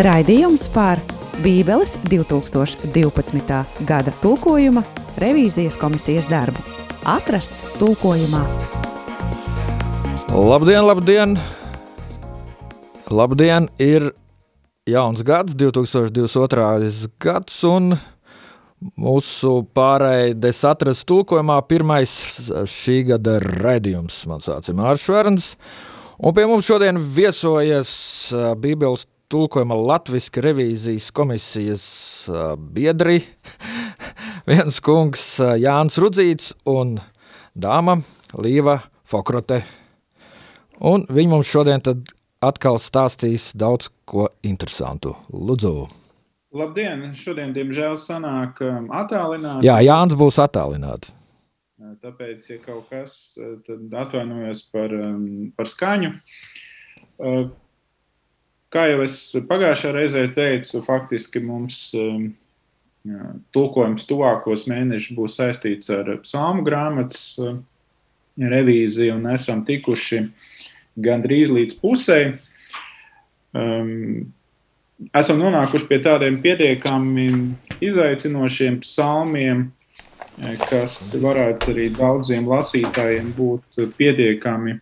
Raidījums par Bībeles 2012. gada tulkojuma revīzijas komisijas darbu. Atrasts tulkojumā. Labdien, labdien! Labdien! Ir jauns gads, 2022. gads, un mūsu pārējais atrast tulkojumā pirmais šī gada raidījums. Man sauc Mārcis Šverns, un pie mums šodien viesojas Bībeles tulkojuma Latvijas revīzijas komisijas biedri. Viens kungs Jānis Rudzīts un dāma Līva Fokrote. Un viņi mums šodien atkal stāstīs daudz ko interesantu. Lūdzu! Labdien! Šodien, diemžēl, sanāk attālināti. Jā, Jānis būs attālināts. Tāpēc, ja kaut kas, tad atvainojos par, par skaņu. Kā jau es pagājušā reizē teicu, faktiski mums um, tulkojums tuvākos mēnešus būs saistīts ar psalmu grāmatas uh, revīziju, un esam tikuši gandrīz līdz pusē. Um, esam nonākuši pie tādiem pietiekami izaicinošiem psalmiem, eh, kas varētu arī daudziem lasītājiem būt pietiekami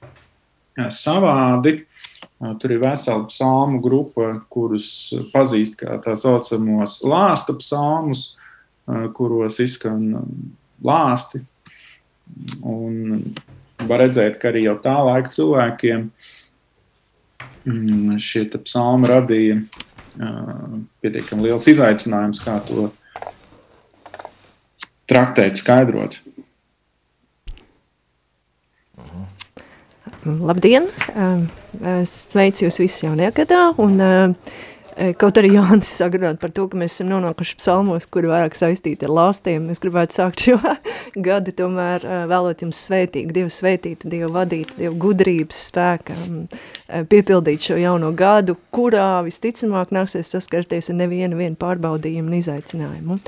savādi. Tur ir vesela psalmu grupa, kurus pazīst kā tā saucamos lāsta psalmus, kuros izskan lāsti. Un var redzēt, ka arī jau tā laika cilvēkiem mm, šie psalmi radīja pietiekami liels izaicinājums, kā to traktēt, skaidrot. Labdien! Sveicu jūs visus jaunajā gadā! Un, Kaut arī Jānis saka par to, ka mēs esam nonākuši psalmos, kuri vairāk saistīti ar lāstiem. Es gribētu sākt šo gadu tomēr vēlot jums svētīgu, Dievu svētītu, Dievu vadītu, Dievu gudrības spēka, piepildīt šo jauno gadu, kurā visticamāk nāksies saskarties ar nevienu vienu pārbaudījumu un izaicinājumu.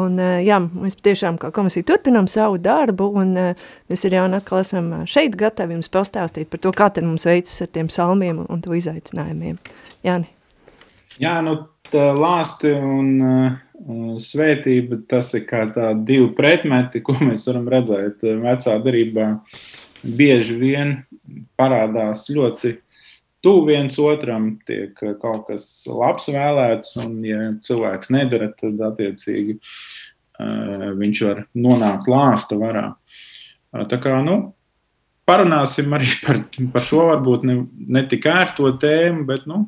Un, jā, mēs patiešām kā komisija turpinām savu darbu, un mēs ar Jānu atkal esam šeit gatavi jums pastāstīt par to, kā tad mums veicas ar tiem salmiem un to izaicinājumiem. Jāni. Jā, nu, tā lāsti un uh, svētība, tas ir kā tādi divi pretmeti, ko mēs varam redzēt vecā darībā. Bieži vien parādās ļoti tuvu viens otram, tiek kaut kas labs vēlēts, un, ja cilvēks nedara, tad attiecīgi uh, viņš var nonākt lāsta varā. Uh, tā kā, nu, parunāsim arī par, par šo varbūt ne, ne tik ērto tēmu, bet, nu,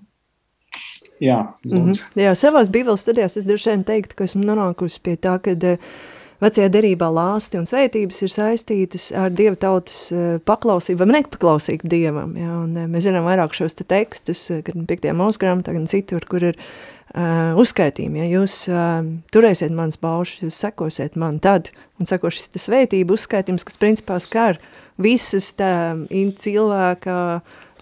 Jā, mm -hmm. Jā savās bībeles studijās es droši vien teiktu, ka esmu nonākusi pie tā, ka uh, vecajā derībā lāsti un svētības ir saistītas ar dieva tautas uh, paklausību vai nepaklausību dievam. Jā, un, uh, mēs zinām vairāk šos te tekstus, gan 5. mūsgrāmatā, gan citur, kur ir uh, uzskaitījumi. Ja jūs uh, turēsiet manas baušas, jūs sekosiet man tad, un sako šis te svētība uzskaitījums, kas principā skar visas tā cilvēka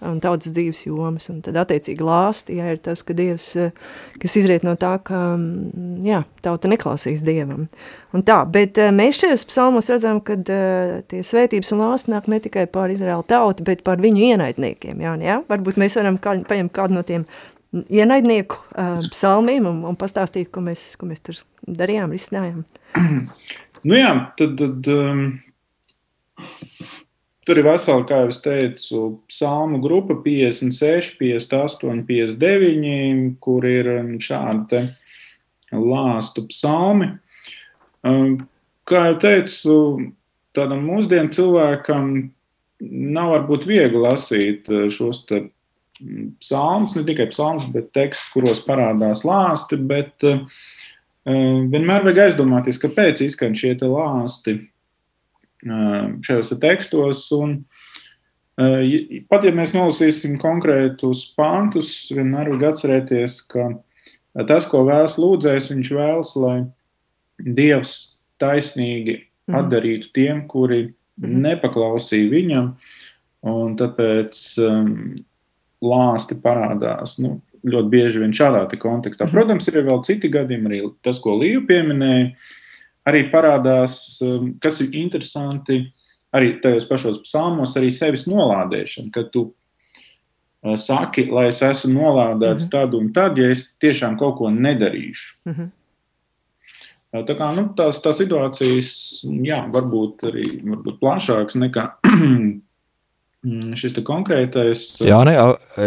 un tautas dzīves jomas, un tad attiecīgi lāsti, jā, ir tas, ka Dievs, eh, kas izriet no tā, ka, mm, jā, tauta neklausīs Dievam. Un tā, bet eh, mēs šajos psalmos redzam, ka uh, tie svētības un lāsti nāk ne tikai pār Izraēlu tautu, bet pār viņu ienaidniekiem, jā, jā? Varbūt mēs varam kā, paņemt kādu no tiem ienaidnieku uh, psalmiem un, un pastāstīt, ko mēs, ko mēs tur darījām, risinājām. Nu jā, tad, tad um, Tur ir vesela, kā jau teicu, psalmu grupa 56, 58, 59, kur ir um, šādi lāstu psalmi. Um, kā jau teicu, tādam mūsdienu cilvēkam nav varbūt viegli lasīt uh, šos mm, psalmus, ne tikai psalmus, bet tekstus, kuros parādās lāsti, bet uh, uh, vienmēr vajag aizdomāties, kāpēc izskan šie lāsti šajos te tekstos. Un, pat ja mēs nolasīsim konkrētus pantus, vienmēr vajag atcerēties, ka tas, ko vēlas lūdzējs, viņš vēlas, lai Dievs taisnīgi mhm. atdarītu tiem, kuri mhm. nepaklausīja viņam, un tāpēc um, lāsti parādās. Nu, ļoti bieži vien šādā kontekstā. Mhm. Protams, ir vēl citi gadījumi, arī tas, ko Līja pieminēja, uh, arī parādās, um, kas ir interesanti, arī tajos pašos psalmos, arī sevis nolādēšana, kad tu saki, lai es esmu nolādēts mm -hmm. tad un tad, ja es tiešām kaut ko nedarīšu. Mm -hmm. Tā kā nu, tās, tās situācijas, jā, varbūt arī varbūt plašākas nekā šis konkrētais. Jā, ne,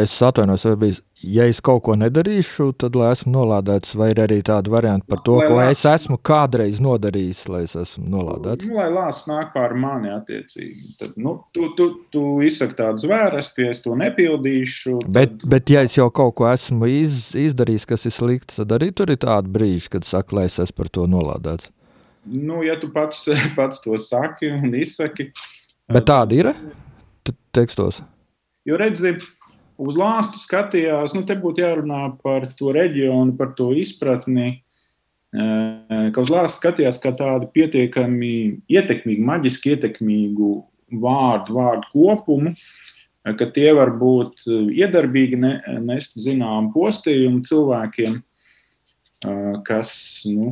es atvainojos, vai bija ja es kaut ko nedarīšu, tad lai esmu nolādēts, vai ir arī tāda varianta par to, lai ko lās... es esmu kādreiz nodarījis, lai es esmu nolādēts. Nu, lai lāsts nāk pār mani attiecīgi. Tad, nu, tu, tu, tu izsaki tādu zvērstu, ja es to nepildīšu. Tad... Bet, bet ja es jau kaut ko esmu iz, izdarījis, kas ir slikts, tad arī tur ir tāda brīža, kad saka, lai es esmu par to nolādēts. Nu, ja tu pats, pats to saki un izsaki. Bet tāda ir tekstos. Jo redzi, uz lāstu skatījās, nu, te būtu jārunā par to reģionu, par to izpratni. Eh, ka uz lāstu skatījās kā tādu pietiekami ietekmīgu, maģiski ietekmīgu vārdu, vārdu kopumu, eh, ka tie var būt eh, iedarbīgi, ne, nest zinām postījumu cilvēkiem, kas nu,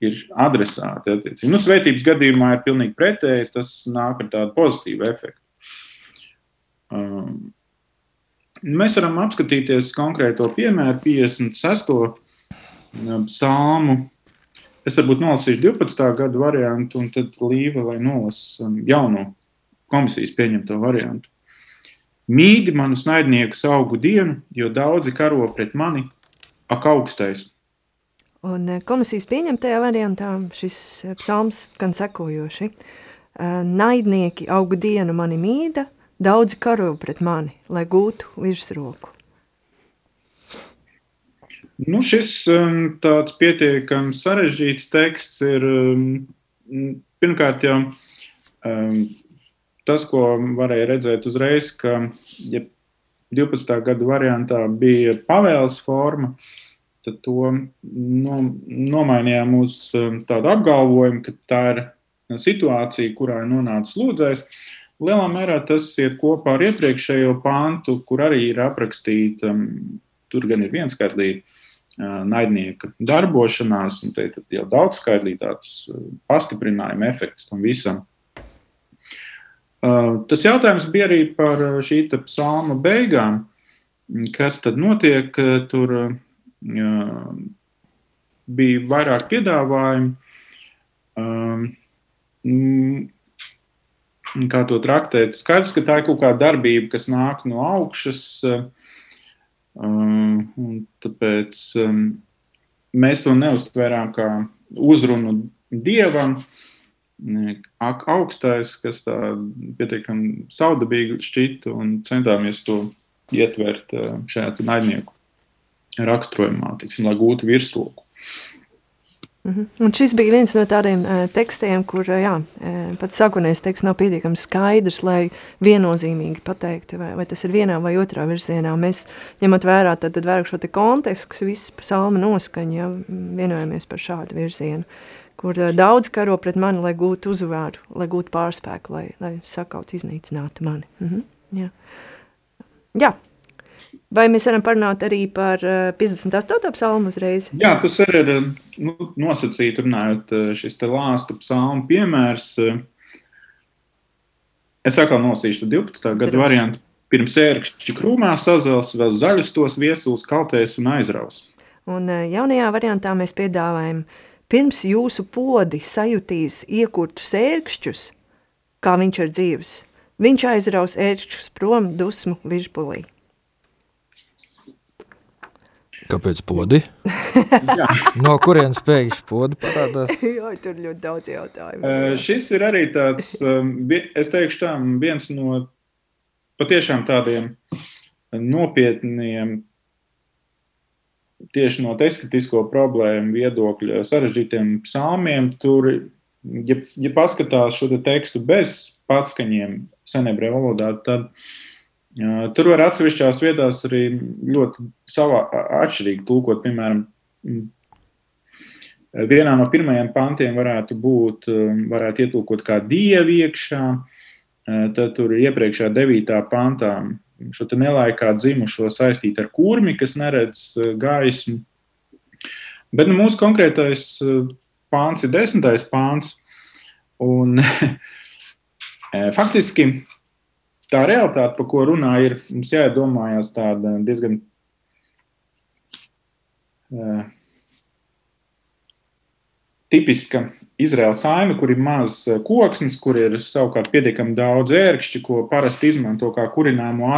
ir adresāti. Attiecīgi. Nu, svētības gadījumā ir pilnīgi pretēji, tas nāk ar tādu pozitīvu efektu. Um, Mēs varam apskatīties konkrēto piemēru, 56. Um, psalmu. Es varbūt nolasīšu 12. gadu variantu, un tad Līva lai nolasa um, jauno komisijas pieņemto variantu. Mīdi manu naidnieku augu dienu, jo daudzi karo pret mani, ak, augstais. Un eh, komisijas pieņemtajā variantā šis eh, psalms skan sekojoši. Eh, naidnieki augu dienu mani mīda, Daudzi karo pret mani, lai gūtu virsroku. Nu, šis um, tāds pietiekami sarežģīts teksts ir um, pirmkārt jau um, tas, ko varēja redzēt uzreiz, ka ja 12. gada variantā bija pavēles forma, tad to no, nomainījām uz tādu apgalvojumu, ka tā ir situācija, kurā ir nonācis lūdzējs. Lielā mērā tas iet kopā ar iepriekšējo pāntu, kur arī ir aprakstīta, tur gan ir vienskaitlīga naidnieka darbošanās, un te jau daudz skaitlī tāds pastiprinājuma efekts tam visam. Tas jautājums bija arī par šī psalma beigām. Kas tad notiek? Tur bija vairāk piedāvājumu. Um, kā to traktēt. Skaidrs, ka tā ir kaut kāda darbība, kas nāk no augšas. Eh, um, tāpēc um, mēs to neuztvērām kā uzrunu dievam. Ak, augstais, kas tā pietiekami saudabīgi šķita, un centāmies to ietvert eh, šajā naidnieku raksturojumā, tiksim, lai gūtu virsroku. -hmm. Un šis bija viens no tādiem uh, tekstiem, kur uh, jā, uh, pats sākotnējais teksts nav pietiekami skaidrs, lai viennozīmīgi pateiktu, vai, vai tas ir vienā vai otrā virzienā. Mēs ņemot vērā tad, tad vērāk šo te kontekstu, kas viss psalma noskaņa, ja, vienojamies par šādu virzienu, kur uh, daudz karo pret mani, lai gūtu uzvāru, lai gūtu pārspēku, lai, lai sakaut iznīcinātu mani. -hmm. jā. jā, Vai mēs varam parunāt arī par 58. Eh, psalmu uzreiz? Jā, tas arī ir nu, nosacīts, runājot eh, šis te lāstu psalmu piemērs. Es atkal nolasīšu 12. gadu variantu. Pirms ērkšķi krūmā sazels, vēl zaļus tos viesuls kaltēs un aizraus. Un eh, jaunajā variantā mēs piedāvājam, pirms jūsu podi sajutīs iekurtus ērkšķus, kā viņš ir dzīves, viņš aizraus ērkšķus prom dusmu virspulī. Kāpēc podi? no kurienes pēkšņi podi parādās? Jā, tur ļoti daudz jautājumu. Uh, šis ir arī tāds, um, es teikšu tā, viens no patiešām tādiem nopietniem, tieši no estetisko problēmu viedokļa sarežģītiem psalmiem. Tur, ja, ja paskatās šo te tekstu bez patskaņiem senebreju valodā, tad uh, Tur var atsevišķās vietās arī ļoti savā atšķirīgi tulkot. Piemēram, vienā no pirmajiem pantiem varētu būt, varētu ietulkot kā dievi iekšā, tad tur iepriekšā devītā pantā šo nelaikā dzimušo saistīt ar kurmi, kas neredz gaismu. Bet nu, mūsu konkrētais pāns ir desmitais pāns. Un, faktiski tā realitāte, par ko runā, ir mums jāiedomājās tāda diezgan uh, tipiska Izraels saime, kur ir maz koksnes, kur ir savukārt pietiekami daudz ērkšķi, ko parasti izmanto kā kurināmo.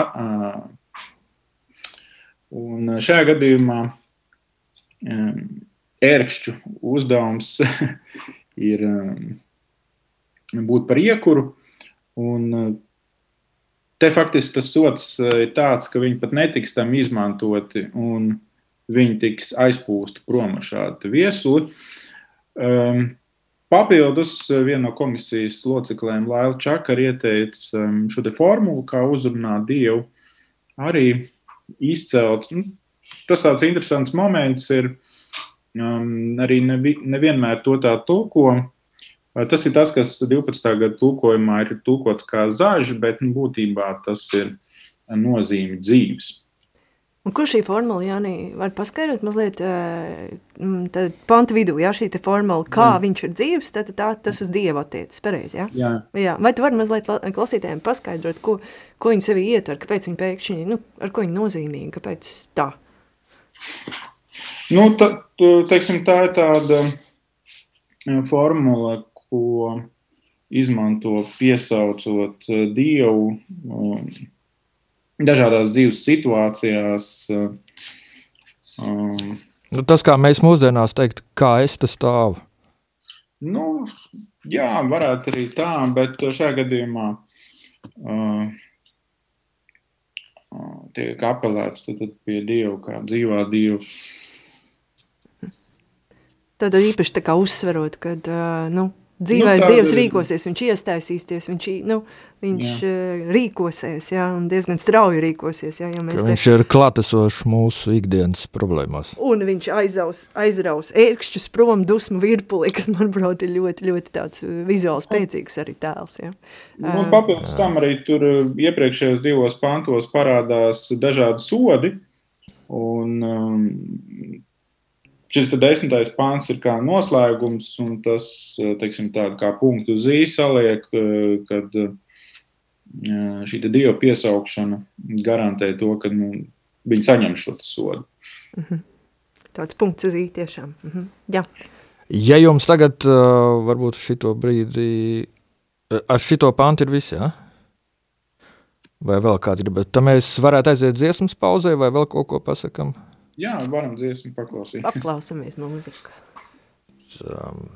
Un šajā gadījumā ērkšķu uzdevums ir būt par iekuru. Un te faktiski tas sots ir tāds, ka viņi pat netiks tam izmantoti un viņi tiks aizpūsti prom ar šādu viesuli. Um, Papildus eh, viena no komisijas locekļiem, Laila Čakara, ieteica um, šo formulu, kā uzrunāt Dievu, arī izcelt. Nu, tas tāds interesants moments ir um, arī nevi, nevienmēr to tā tulko. Tas ir tas, kas 12. gada tulkojumā ir tulkots kā zaļš, bet nu, būtībā tas ir nozīme dzīves. Un kur šī formula, Jānī, var paskaidrot mazliet uh, pantu vidū, jā, šī formula, kā jā. viņš ir dzīves, tad tā, tas uz Dievu attiecas, pareizi, jā? jā? Jā. Vai tu vari mazliet klausītājiem paskaidrot, ko, ko viņi sevi ietver, kāpēc viņi pēkšņi, nu, ar ko viņi nozīmīgi, kāpēc tā? Nu, ta, teiksim, tā ir tāda formula, ko izmanto piesaucot Dievu, um, dažādās dzīves situācijās. Um, nu, tas, kā mēs mūsdienās teikt, kā es te stāvu. Nu, jā, varētu arī tā, bet šajā gadījumā uh, tiek apelēts tad, tad pie Dieva, kā dzīvā Dieva. Tad īpaši tā kā uzsverot, ka uh, nu, dzīvais nu, Dievs rīkosies, viņš iestaisīsies, viņš, nu, viņš jā. Eh, rīkosies, jā, un diezgan strauji rīkosies. Jā, ja mēs te... Viņš ir klātesošs mūsu ikdienas problēmās. Un viņš aizaus, aizraus ērkšķus prom dusmu virpuli, kas, manuprāt, ir ļoti, ļoti tāds eh, vizuāli spēcīgs arī tēls. Jā. Un papildus tam arī tur eh, iepriekšējos divos pantos parādās dažādi sodi, un um, Šis desmitais pāns ir kā noslēgums, un tas, teiksim, tā kā punktu uz īsa liek, kad šī dieva piesaukšana garantē to, ka nu, viņi saņem šo sodu. Mm -hmm. Tāds punkts uz īsi tiešām. Mm -hmm. Jā. Ja jums tagad, varbūt šito brīdi, ar šito pantu ir visi, ja? vai vēl kādi ir, bet tad mēs varētu aiziet dziesmas pauzē vai vēl kaut ko pasakam? Jā, varam dziesmu paklausīties. Paklausamies mūziku. Um.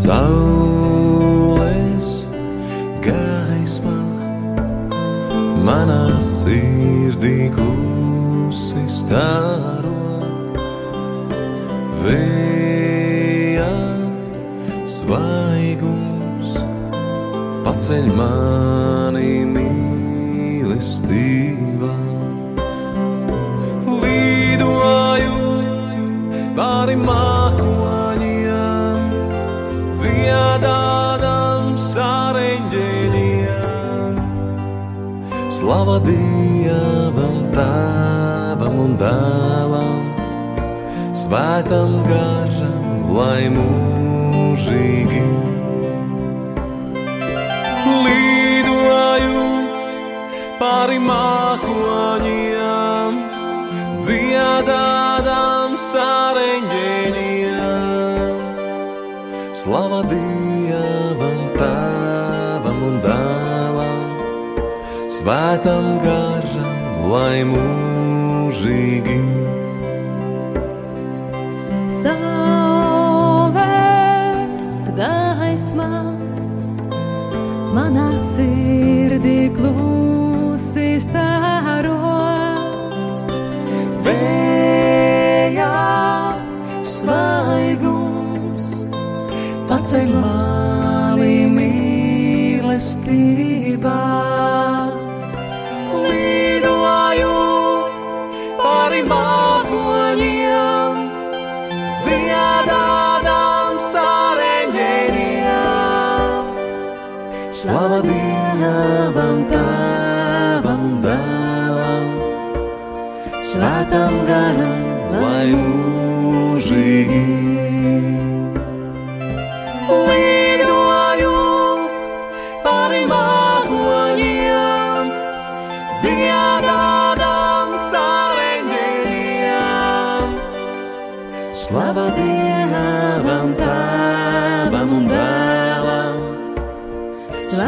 Saules gaisma manā sirdī klusi stāro vējā svaigums paceļ man. Pāri mākoņiem. dziedādām sāreņģēņiem. Slava Dievam, Tēvam un Dēlam, Svētam garam, lai mūžīgi. Manā sirdī klusi staro. Vējā svaigums paceļ mani mīlestībā. Slava Dievam, Tēvam, Dēlam, Svētam garam, lai mūžīgi.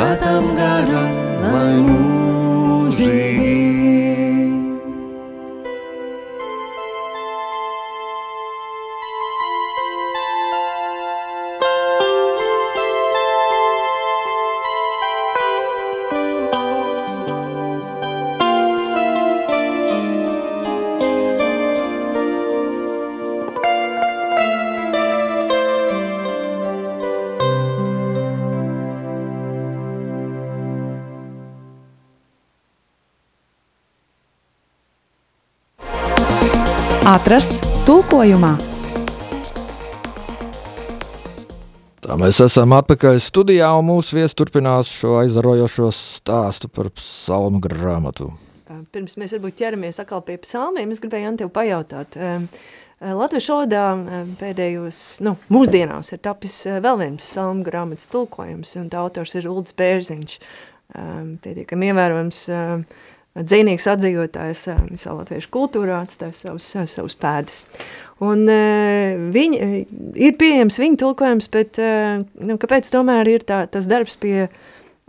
Svētam garam, lai Atrasts tulkojumā. Tā mēs esam atpakaļ studijā, un mūsu viesis turpinās šo aizarojošo stāstu par psalmu grāmatu. Pirms mēs varbūt ķeramies atkal pie psalmiem, es gribēju Jan tev pajautāt. Latviešu valodā um, pēdējos, nu, mūsdienās ir tapis vēl viens psalmu grāmatas tulkojums, un tā autors ir Ulds Bērziņš. Pietiekami ievērojams dzīvnieks atzīvotājs um, visā latviešu kultūrā atstāja savus, savus pēdas. Un uh, viņi, ir pieejams viņa tulkojums, bet nu, kāpēc tomēr ir tā, tas darbs pie,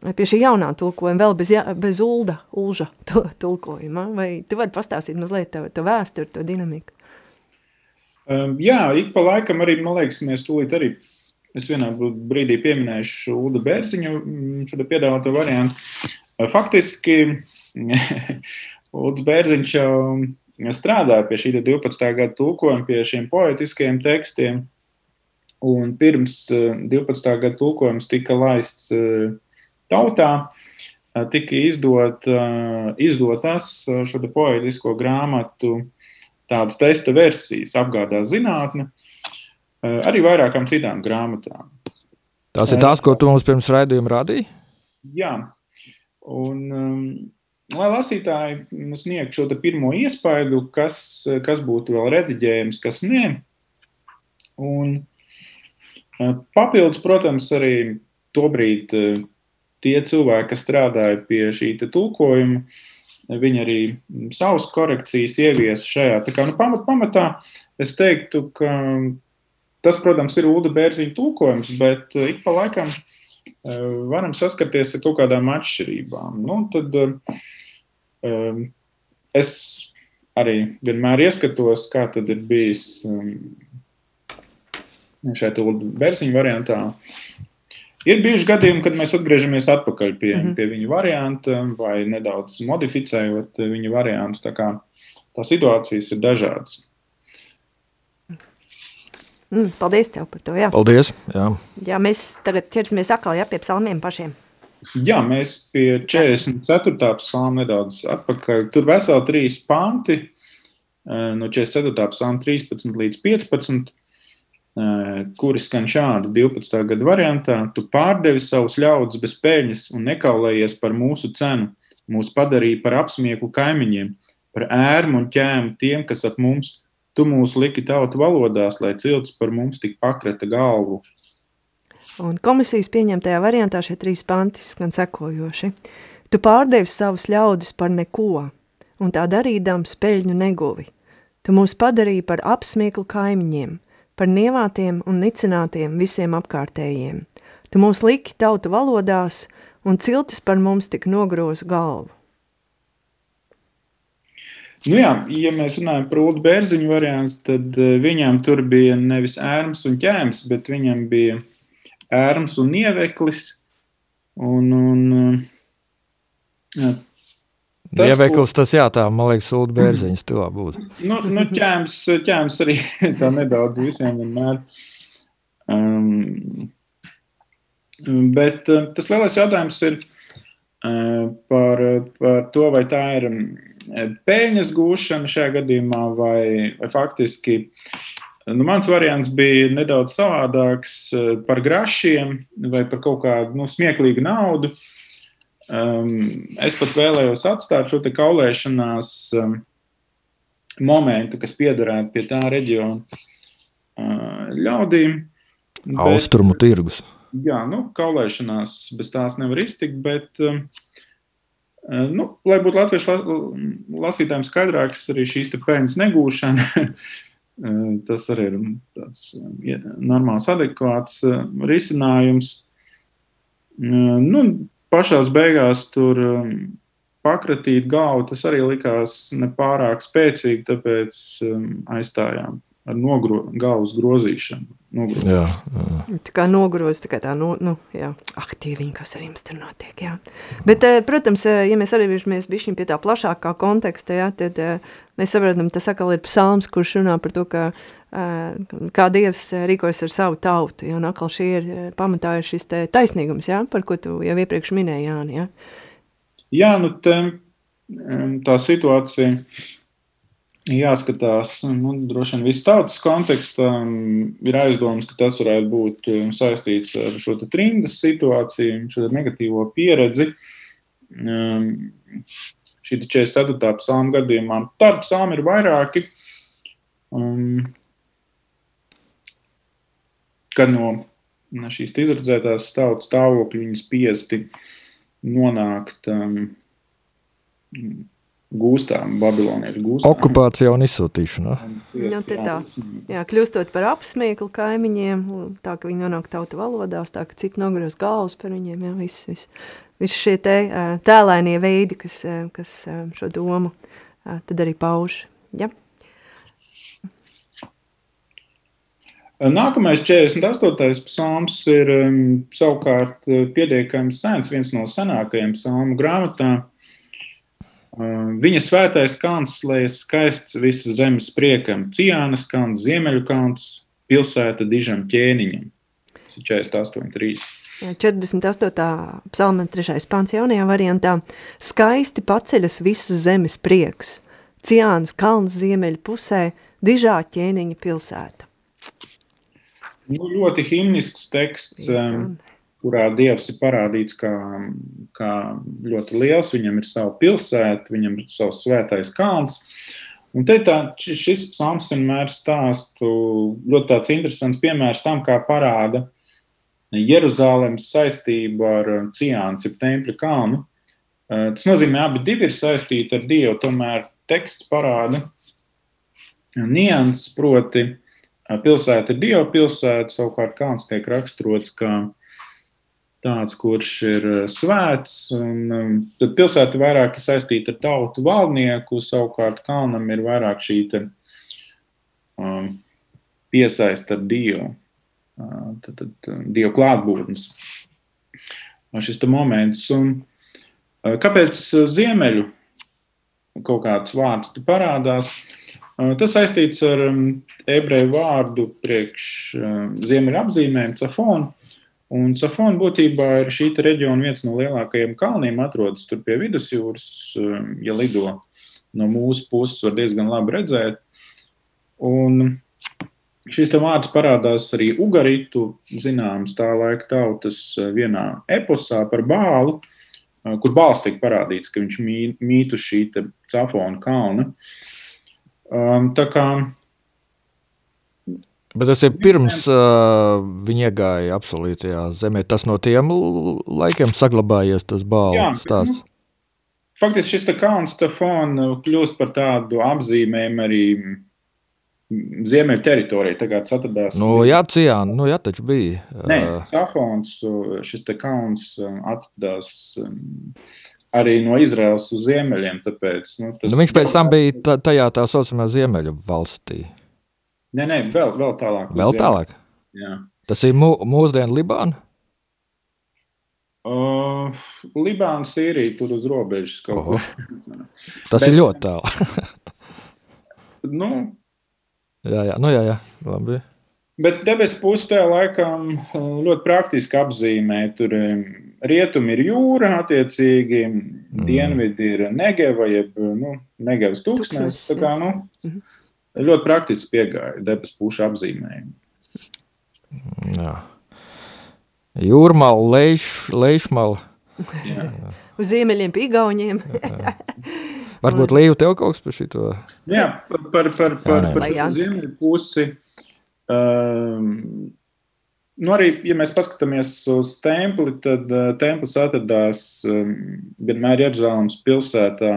pie šī jaunā tulkojuma, vēl bez, ja, bez ulda, ulža tulkojuma? Vai tu vari pastāstīt mazliet to, to vēsturi, to dinamiku? Um, jā, ik pa laikam arī, man liekas, mēs tūlīt arī, es vienā brīdī pieminēšu Ulda Bērziņu šo piedāvāto variantu. Faktiski, Ulds Bērziņš strādāja pie šī 12. gada tulkojuma, pie šiem poetiskajiem tekstiem, un pirms 12. gada tulkojums tika laists tautā, tika izdot, izdotas šo poetisko grāmatu tādas testa versijas, apgādās zinātne, arī vairākām citām grāmatām. Tās ir tās, ko tu mums pirms raidījuma rādīji? Jā, un um, lai lasītāji sniegtu šo pirmo iespaidu, kas, kas būtu vēl rediģējams, kas nē. Un papildus, protams, arī tobrīd tie cilvēki, kas strādāja pie šī tulkojuma, Viņi arī savas korekcijas ievies šajā. Tā kā nu, pamat, pamatā es teiktu, ka tas, protams, ir Uda Bērziņa tulkojums, bet ik pa laikam varam saskarties ar kaut kādām atšķirībām. Nu, tad um, es arī vienmēr ieskatos, kā tad ir bijis um, šeit Bērziņa variantā. Ir bijuši gadījumi, kad mēs atgriežamies atpakaļ pie, mm -hmm. pie viņa varianta vai nedaudz modificējot viņa variantu. Tā kā tās situācijas ir dažādas. Mm, paldies tev par to. Jā. Paldies. Jā. jā, mēs tagad ķersimies atkal jā, pie psalmiem pašiem. Jā, mēs pie 44. psalma nedaudz atpakaļ. Tur veseli trīs panti, no 44. psalma 13 līdz 15 kuri skan šādi 12. gada variantā: Tu pārdevi savus ļaudis bez peļņas un nekaulējies par mūsu cenu. Mūs padarīja par apsmieklu kaimiņiem, par ērmu un ķēmu tiem, kas ap mums. Tu mūs liki tautu valodās, lai cilts par mums tik pakreta galvu. Un komisijas pieņemtajā variantā šie trīs panti skan sekojoši. Tu pārdevi savus ļaudis par neko, un tā darīdams peļņu neguvi. Tu mūs padarīji par apsmieklu kaimiņiem, par nievātiem un nicinātiem visiem apkārtējiem. Tu mūs liki tautu valodās, un ciltis par mums tik nogroza galvu. Nu jā, ja mēs runājam par Ulu Bērziņu variantu, tad uh, viņam tur bija nevis ērms un ķēms, bet viņam bija ērms un ieveklis. Un, un, jā, tas, Ieveklis tas jā, tā, man liekas, Ulu Bērziņas tuvā būtu. Nu, nu ķēms, ķēms arī tā nedaudz visiem vienmēr. Um, bet uh, tas lielais jautājums ir uh, par, par to, vai tā ir peļņas gūšana šajā gadījumā, vai, vai faktiski nu, mans variants bija nedaudz savādāks eh, par grašiem vai par kaut kādu nu, smieklīgu naudu. Um, es pat vēlējos atstāt šo kaulēšanās um, momentu, kas piederētu pie tā reģiona uh, ļaudīm. Austrumu bet, tirgus. Jā, nu, kaulēšanās bez tās nevar iztikt, bet Eh, nu, lai būtu latviešu lasītājiem skaidrāks, arī šīs peļņas negūšana, tas arī ir tāds eh, normāls, adekvāts risinājums. Nu, pašās beigās tur pakratīt galvu, tas arī likās nepārāk spēcīgi, tāpēc aizstājām ar nogro, galvas grozīšanu. Nogro. Jā, jā. Tā kā nogroz, tā kā tā, nu, nu jā, aktīviņi, kas ar jums tur notiek, jā. Bet, eh, protams, eh, ja mēs arī mēs bišķiņ pie tā plašākā konteksta, jā, tad eh, mēs saprotam, tas atkal ir psalms, kurš runā par to, ka kā Dievs rīkojas ar savu tautu, jā, un atkal šī ir, pamatā ir šis te taisnīgums, jā, par ko tu jau iepriekš minēji, Jāni, jā. Jā, nu, te, tā situācija, jāskatās, nu, droši vien visas tautas kontekstā ir aizdoms, ka tas varētu būt um, saistīts ar šo trimdas situāciju, šo negatīvo pieredzi. Um, šī 44. psalma gadījumā tādu psalmu ir vairāki. Um, kad no šīs izredzētās tautas stāvokļa viņas spiesti nonākt um, gūstām, babiloniešu gūstām. Okupācija un izsūtīšana. Nu, tā, jā, kļūstot par apsmieklu kaimiņiem, tā, ka viņi nonāk tautu valodās, tā, ka citi nogros galvas par viņiem, jā, viss, viss, viss šie te tēlainie veidi, kas, kas šo domu tad arī pauž, jā. Nākamais 48. psalms ir savukārt pietiekami sens, viens no senākajiem psalmu grāmatām. Viņa svētais kalns slēdz skaists visas zemes priekam, Ciānas kalns, Ziemeļu kalns, pilsēta dižam ķēniņam. 48.3. 48. psalma 3. pāns jaunajā variantā skaisti paceļas visas zemes prieks, Ciānas kalns ziemeļu pusē, dižā ķēniņa pilsēta. Nu, ļoti himnisks teksts. Jā, kurā Dievs ir parādīts kā, kā ļoti liels. Viņam ir sava pilsēta, viņam ir savs svētais kalns. Un te tā, šis psalms vienmēr stāstu ļoti tāds interesants piemērs tam, kā parāda Jeruzālēmas saistību ar Ciāns, jeb tempļa kalnu. Eh, tas nozīmē, abi divi ir saistīti ar Dievu, tomēr teksts parāda nianses, proti pilsēta ir Dieva pilsēta, savukārt kalns tiek raksturots kā tāds, kurš ir eh, svēts. Un, um, tad pilsēta vairāk ir saistīta ar tautu valdnieku, savukārt kalnam ir vairāk šī te, um, piesaista ar dievu, uh, tad, tad uh, dievu klātbūtnes. Šis moments. Un, uh, kāpēc ziemeļu kaut kāds vārds parādās? Uh, tas saistīts ar um, ebreju vārdu priekš uh, ziemeļu apzīmēm, cafonu Un Safona būtībā ir šī reģiona viens no lielākajiem kalniem, atrodas tur pie vidusjūras. Um, ja lido no mūsu puses, var diezgan labi redzēt. Un šis vārds parādās arī Ugaritu, zināms, tā laika tautas uh, vienā eposā par bālu, uh, kur bāls tiek parādīts, ka viņš mīt uz šī Cafona kalna. Um, tā kā Bet tas ir pirms uh, viņi iegāja absolūtajā zemē. Tas no tiem laikiem saglabājies tas balvas stāsts. Nu, faktiski šis kalns Stefan kļūst par tādu apzīmējumu arī Ziemeļa teritorija. Tagad tas atradās. Nu, jā, Ciāna, nu, jā, taču bija. Nē, Safons, šis te kauns um, atradās arī no Izraels uz ziemeļiem. Tāpēc, nu, tas, nu, viņš pēc tam bija ta- tajā tā saucamā Ziemeļu valstī. Nē, nē, vēl, vēl tālāk. Vēl tālāk. Jā. Tas ir mū, mūsdienu Libāna. Uh, Libāna, Sīrija, tur uz robežas kaut Oho. kur. Tas Bet- ir ļoti tālu. nu, jā, jā, nu, jā, jā. Labi. Bet debesu puse tajā laikā uh, ļoti praktiski apzīmē. Tur um, rietumi ir jūra, attiecīgi mm. dienvidi ir Negeva, jeb nu, Negevas tūkstnes. Tūkstnesis, Tā kā, nu, Mhm. Ļoti praktiski piegāja debesu pušu apzīmējumu. Jā. Jūrmāla, lejš, lejšmala. Jā. Uz ziemeļiem pie Igauniem. Varbūt Līja tev kaut kas par šito. Jā, par, par, par, par, par šo Jānis. ziemeļu pusi. Um, nu arī, ja mēs paskatāmies uz templi, tad uh, templis atradās um, vienmēr Jeruzalemes pilsētā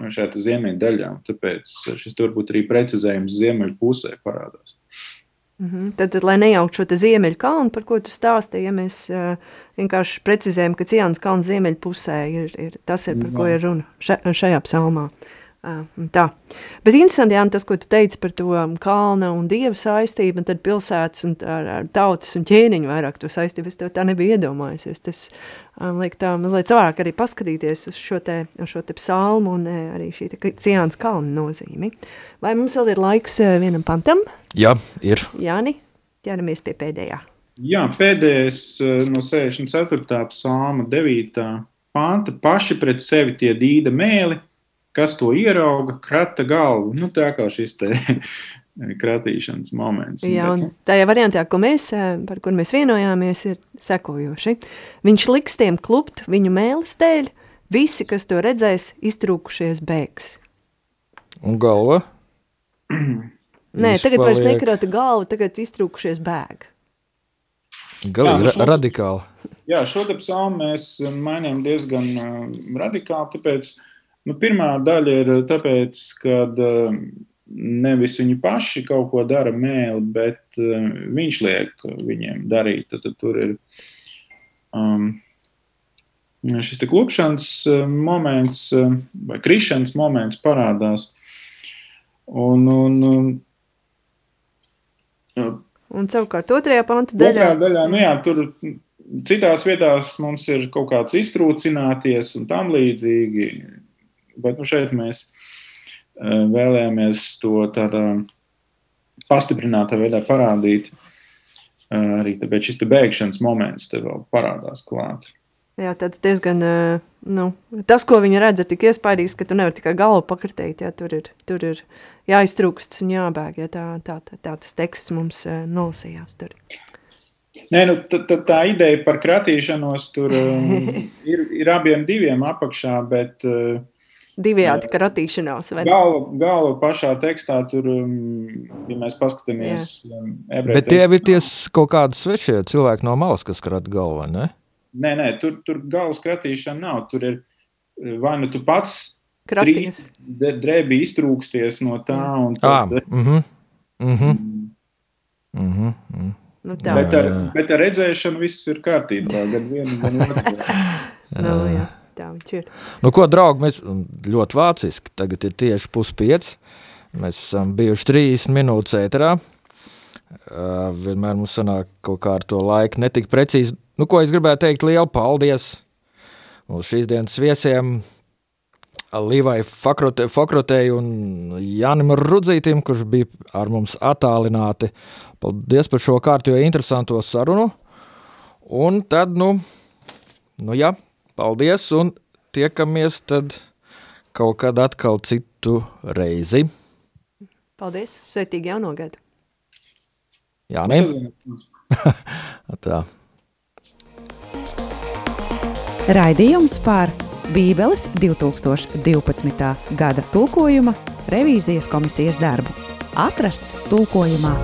šajā te ziemeļu daļā. Tāpēc šis tur varbūt arī precizējums ziemeļu pusē parādās. Mhm. Tad, tad, lai nejauktu šo ziemeļu kalnu, par ko tu stāstīji, ja mēs uh, vienkārši precizējam, ka Cianas kalns ziemeļu pusē ir, ir tas, ir, par ko ir runa šajā psalmā. Uh, tā. Bet interesanti, Jāni, tas, ko tu teici par to um, kalna un dieva saistību, un tad pilsētas un ar, ar tautas un ķēniņu vairāk to saistību, es tev tā nebija iedomājusies. Tas um, liek tā mazliet savāk arī paskatīties uz šo te, uz šo te psalmu un arī šī te Cianas kalna nozīmi. Vai mums vēl ir laiks vienam pantam? Jā, ir. Jāni, ķeramies pie pēdējā. Jā, pēdējais no 64. psalma 9. panta - paši pret sevi tie dīda mēli, kas to ierauga, krata galvu. Nu, tā kā šis te kratīšanas moments. Jā, un nu, tajā variantā, ko mēs, eh, par kur mēs vienojāmies, ir sekojoši. Viņš liks tiem klupt viņu mēlis dēļ, visi, kas to redzēs, iztrūkušies bēgs. Un galva. Nē, Viņš tagad vairs paliek nekrata galvu, tagad iztrūkušies bēg. Galīgi Jā, ra šo- radikāli. Jā, šo te psalmu mēs mainām diezgan uh, radikāli. Tāpēc, nu, pirmā daļa ir tāpēc, ka uh, nevis viņi paši kaut ko dara mēli, bet uh, viņš liek viņiem darīt. Tad, tad tur ir um, šis klupšanas uh, moments vai krišanas moments parādās. Un, un, un, Un savukārt otrajā panta daļā, daļā, nu jā, tur citās vietās mums ir kaut kāds iztrūcināties un tam līdzīgi. Bet nu, šeit mēs eh, vēlējāmies to tādā pastiprinātā veidā parādīt. Eh, Arī tāpēc šis bēgšanas moments te vēl parādās klāt. jā, tāds diezgan, eh, nu, tas, ko viņa redz, ir tik iespaidīgs, ka tu nevari tikai galvu pakritēt, jā, tur ir, tur ir jāiztrūksts un jābēg, ja tā, tā, tā, tā tas teksts mums nolasījās tur. Nē, nu, tā, tā, tā ideja par kratīšanos tur um, ir, ir abiem diviem apakšā, bet uh, Divējādi kratīšanās, galva, galva pašā tekstā tur, um, ja mēs paskatāmies, um, ebreju Bet tie ir tie s- kaut kādi svešie cilvēki no malas, kas krat galvā, ne? Nē, nē, tur, tur galvas kratīšana nav. Tur ir eh, vai nu tu pats Kraties. drēbi iztrūksties no tā, un Ā, tad, mhm, mhm, mhm, mhm. Nu, tā. bet, ar, bet ar redzēšanu viss ir kārtībā. Gan vienu, gan otru. Nu, jā, tā viņš ir. Nu, ko, draugi, mēs ļoti vāciski. Tagad ir tieši puspieci. Mēs esam bijuši 30 minūtes ēterā. Uh, vienmēr mums sanāk kaut kā ar to laiku netik precīzi. Nu, ko es gribēju teikt, lielu paldies uz šīs dienas viesiem. Līvai Fakrotē, Fakrotei un Jānim Rudzītim, kurš bija ar mums attālināti. Paldies par šo kārtīgi interesanto sarunu. Un tad, nu, nu jā, paldies un tiekamies tad kaut kad atkal citu reizi. Paldies, sveitīgi jauno gadu. Jā, ne? Tā. Raidījums par Bībeles 2012. gada tulkojuma revīzijas komisijas darbu atrasts tulkojumā